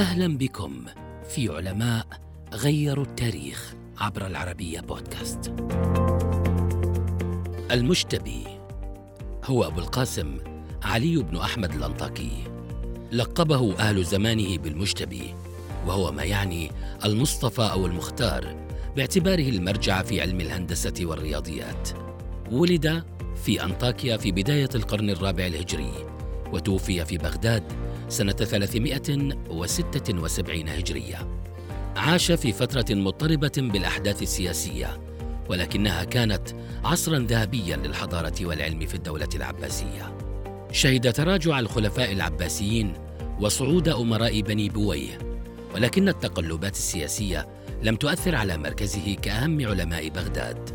أهلا بكم في علماء غيروا التاريخ عبر العربية بودكاست. المشتبي هو أبو القاسم علي بن أحمد الأنطاكي. لقبه أهل زمانه بالمشتبي وهو ما يعني المصطفى أو المختار باعتباره المرجع في علم الهندسة والرياضيات. ولد في أنطاكيا في بداية القرن الرابع الهجري وتوفي في بغداد سنة 376 هجرية. عاش في فترة مضطربة بالأحداث السياسية، ولكنها كانت عصرا ذهبيا للحضارة والعلم في الدولة العباسية. شهد تراجع الخلفاء العباسيين وصعود أمراء بني بويه، ولكن التقلبات السياسية لم تؤثر على مركزه كأهم علماء بغداد.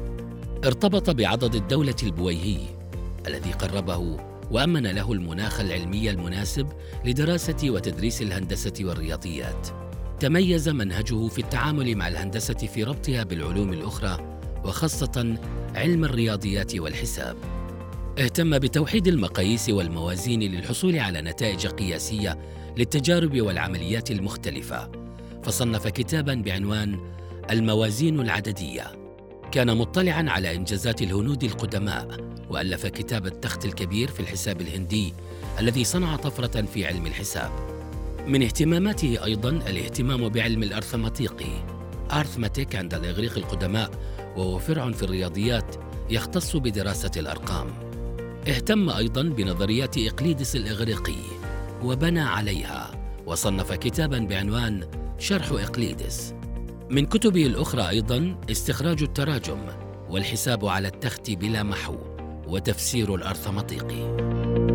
ارتبط بعضد الدولة البويهي الذي قربه وأمن له المناخ العلمي المناسب لدراسة وتدريس الهندسة والرياضيات. تميز منهجه في التعامل مع الهندسة في ربطها بالعلوم الأخرى وخاصة علم الرياضيات والحساب. اهتم بتوحيد المقاييس والموازين للحصول على نتائج قياسية للتجارب والعمليات المختلفة. فصنف كتابا بعنوان الموازين العددية. كان مطلعا على إنجازات الهنود القدماء وألف كتاب التخت الكبير في الحساب الهندي الذي صنع طفرة في علم الحساب. من اهتماماته أيضا الاهتمام بعلم الأرثماتيقي أرثماتيك عند الإغريق القدماء وهو فرع في الرياضيات يختص بدراسة الأرقام. اهتم أيضا بنظريات إقليدس الإغريقي وبنى عليها وصنف كتابا بعنوان شرح إقليدس. من كتبه الأخرى أيضا استخراج التراجم والحساب على التخت بلا محو. وتفسير الأرثمطيقي.